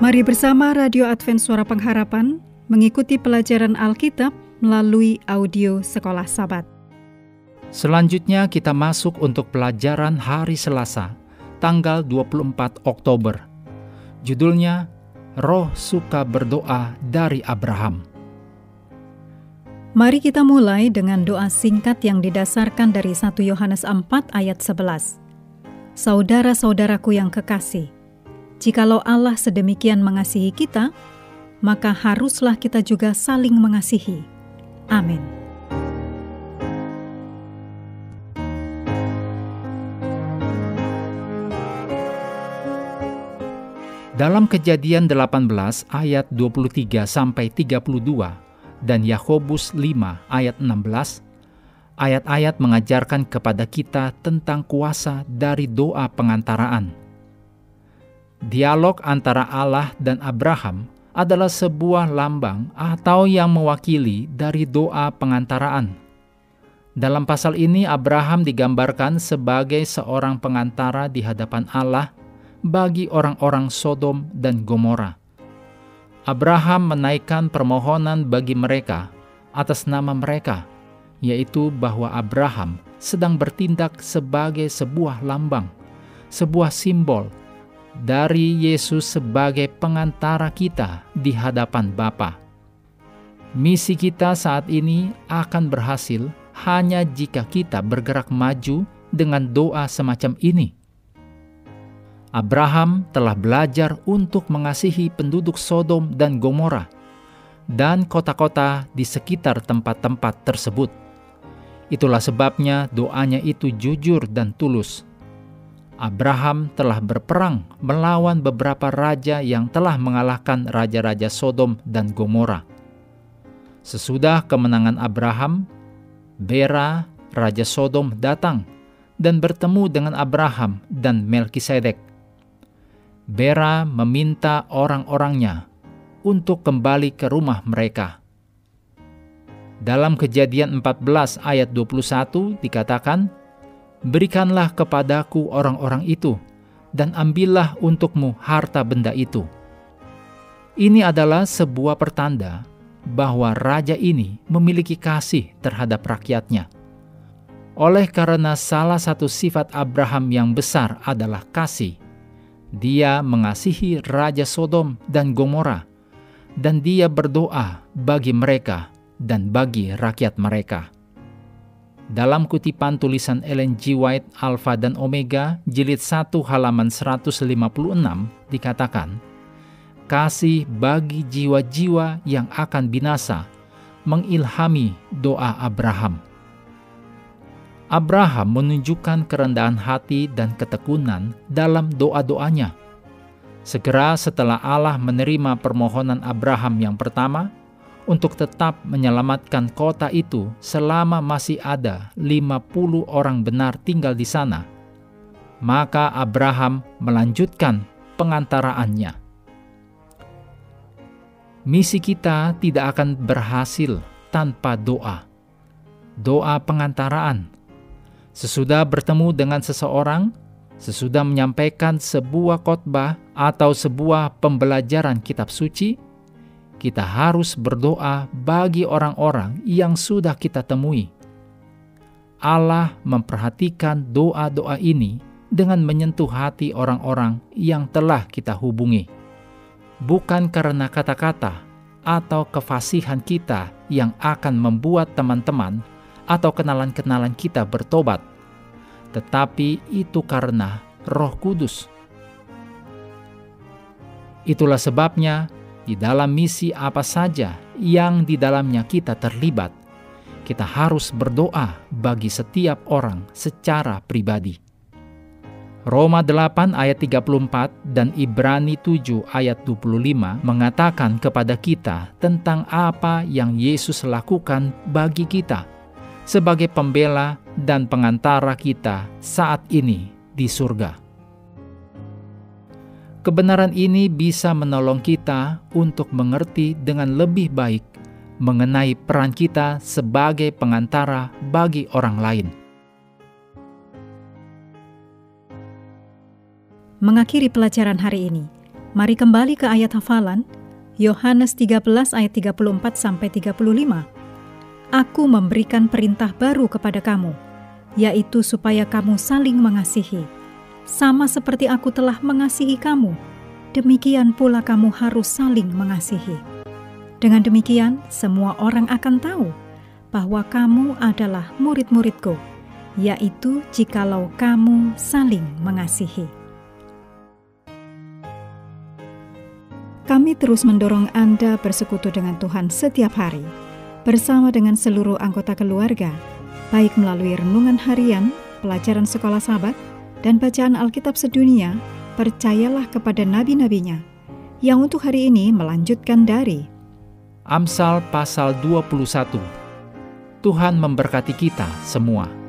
Mari bersama Radio Advent Suara Pengharapan mengikuti pelajaran Alkitab melalui audio Sekolah Sabat. Selanjutnya kita masuk untuk pelajaran hari Selasa, tanggal 24 Oktober. Judulnya Roh Suka Berdoa dari Abraham. Mari kita mulai dengan doa singkat yang didasarkan dari 1 Yohanes 4 ayat 11. Saudara-saudaraku yang kekasih, jikalau Allah sedemikian mengasihi kita, maka haruslah kita juga saling mengasihi. Amin. Dalam kejadian 18 ayat 23 sampai 32 dan Yakobus 5 ayat 16, ayat-ayat mengajarkan kepada kita tentang kuasa dari doa pengantaraan. Dialog antara Allah dan Abraham adalah sebuah lambang atau yang mewakili dari doa pengantaraan. Dalam pasal ini, Abraham digambarkan sebagai seorang pengantara di hadapan Allah bagi orang-orang Sodom dan Gomora. Abraham menaikkan permohonan bagi mereka atas nama mereka, yaitu bahwa Abraham sedang bertindak sebagai sebuah lambang, sebuah simbol dari Yesus sebagai pengantara kita di hadapan Bapa. Misi kita saat ini akan berhasil hanya jika kita bergerak maju dengan doa semacam ini. Abraham telah belajar untuk mengasihi penduduk Sodom dan Gomora dan kota-kota di sekitar tempat-tempat tersebut. Itulah sebabnya doanya itu jujur dan tulus. Abraham telah berperang melawan beberapa raja yang telah mengalahkan raja-raja Sodom dan Gomora. Sesudah kemenangan Abraham, Bera, raja Sodom datang dan bertemu dengan Abraham dan Melkisedek Bera meminta orang-orangnya untuk kembali ke rumah mereka. Dalam kejadian 14 ayat 21 dikatakan, Berikanlah kepadaku orang-orang itu, dan ambillah untukmu harta benda itu. Ini adalah sebuah pertanda bahwa raja ini memiliki kasih terhadap rakyatnya. Oleh karena salah satu sifat Abraham yang besar adalah kasih, dia mengasihi Raja Sodom dan Gomora, dan dia berdoa bagi mereka dan bagi rakyat mereka. Dalam kutipan tulisan Ellen G. White Alpha dan Omega jilid 1 halaman 156 dikatakan, Kasih bagi jiwa-jiwa yang akan binasa mengilhami doa Abraham. Abraham menunjukkan kerendahan hati dan ketekunan dalam doa-doanya. Segera setelah Allah menerima permohonan Abraham yang pertama untuk tetap menyelamatkan kota itu selama masih ada 50 orang benar tinggal di sana, maka Abraham melanjutkan pengantaraannya. Misi kita tidak akan berhasil tanpa doa. Doa pengantaraan Sesudah bertemu dengan seseorang, sesudah menyampaikan sebuah khotbah atau sebuah pembelajaran kitab suci, kita harus berdoa bagi orang-orang yang sudah kita temui. Allah memperhatikan doa-doa ini dengan menyentuh hati orang-orang yang telah kita hubungi, bukan karena kata-kata atau kefasihan kita yang akan membuat teman-teman atau kenalan-kenalan kita bertobat, tetapi itu karena Roh Kudus. Itulah sebabnya, di dalam misi apa saja yang di dalamnya kita terlibat, kita harus berdoa bagi setiap orang secara pribadi. Roma 8 ayat 34 dan Ibrani 7 ayat 25 mengatakan kepada kita tentang apa yang Yesus lakukan bagi kita sebagai pembela dan pengantara kita saat ini di surga. Kebenaran ini bisa menolong kita untuk mengerti dengan lebih baik mengenai peran kita sebagai pengantara bagi orang lain. Mengakhiri pelajaran hari ini, Mari kembali ke ayat hafalan, Yohanes 13 ayat 34 sampai 35. Aku memberikan perintah baru kepada kamu, yaitu supaya kamu saling mengasihi. Sama seperti aku telah mengasihi kamu, demikian pula kamu harus saling mengasihi. Dengan demikian, semua orang akan tahu bahwa kamu adalah murid-muridku, yaitu jikalau kamu saling mengasihi. Kami terus mendorong Anda bersekutu dengan Tuhan setiap hari, bersama dengan seluruh anggota keluarga, baik melalui renungan harian, pelajaran sekolah sahabat, dan bacaan Alkitab sedunia, percayalah kepada nabi-nabinya, yang untuk hari ini melanjutkan dari Amsal pasal 21 Tuhan memberkati kita semua.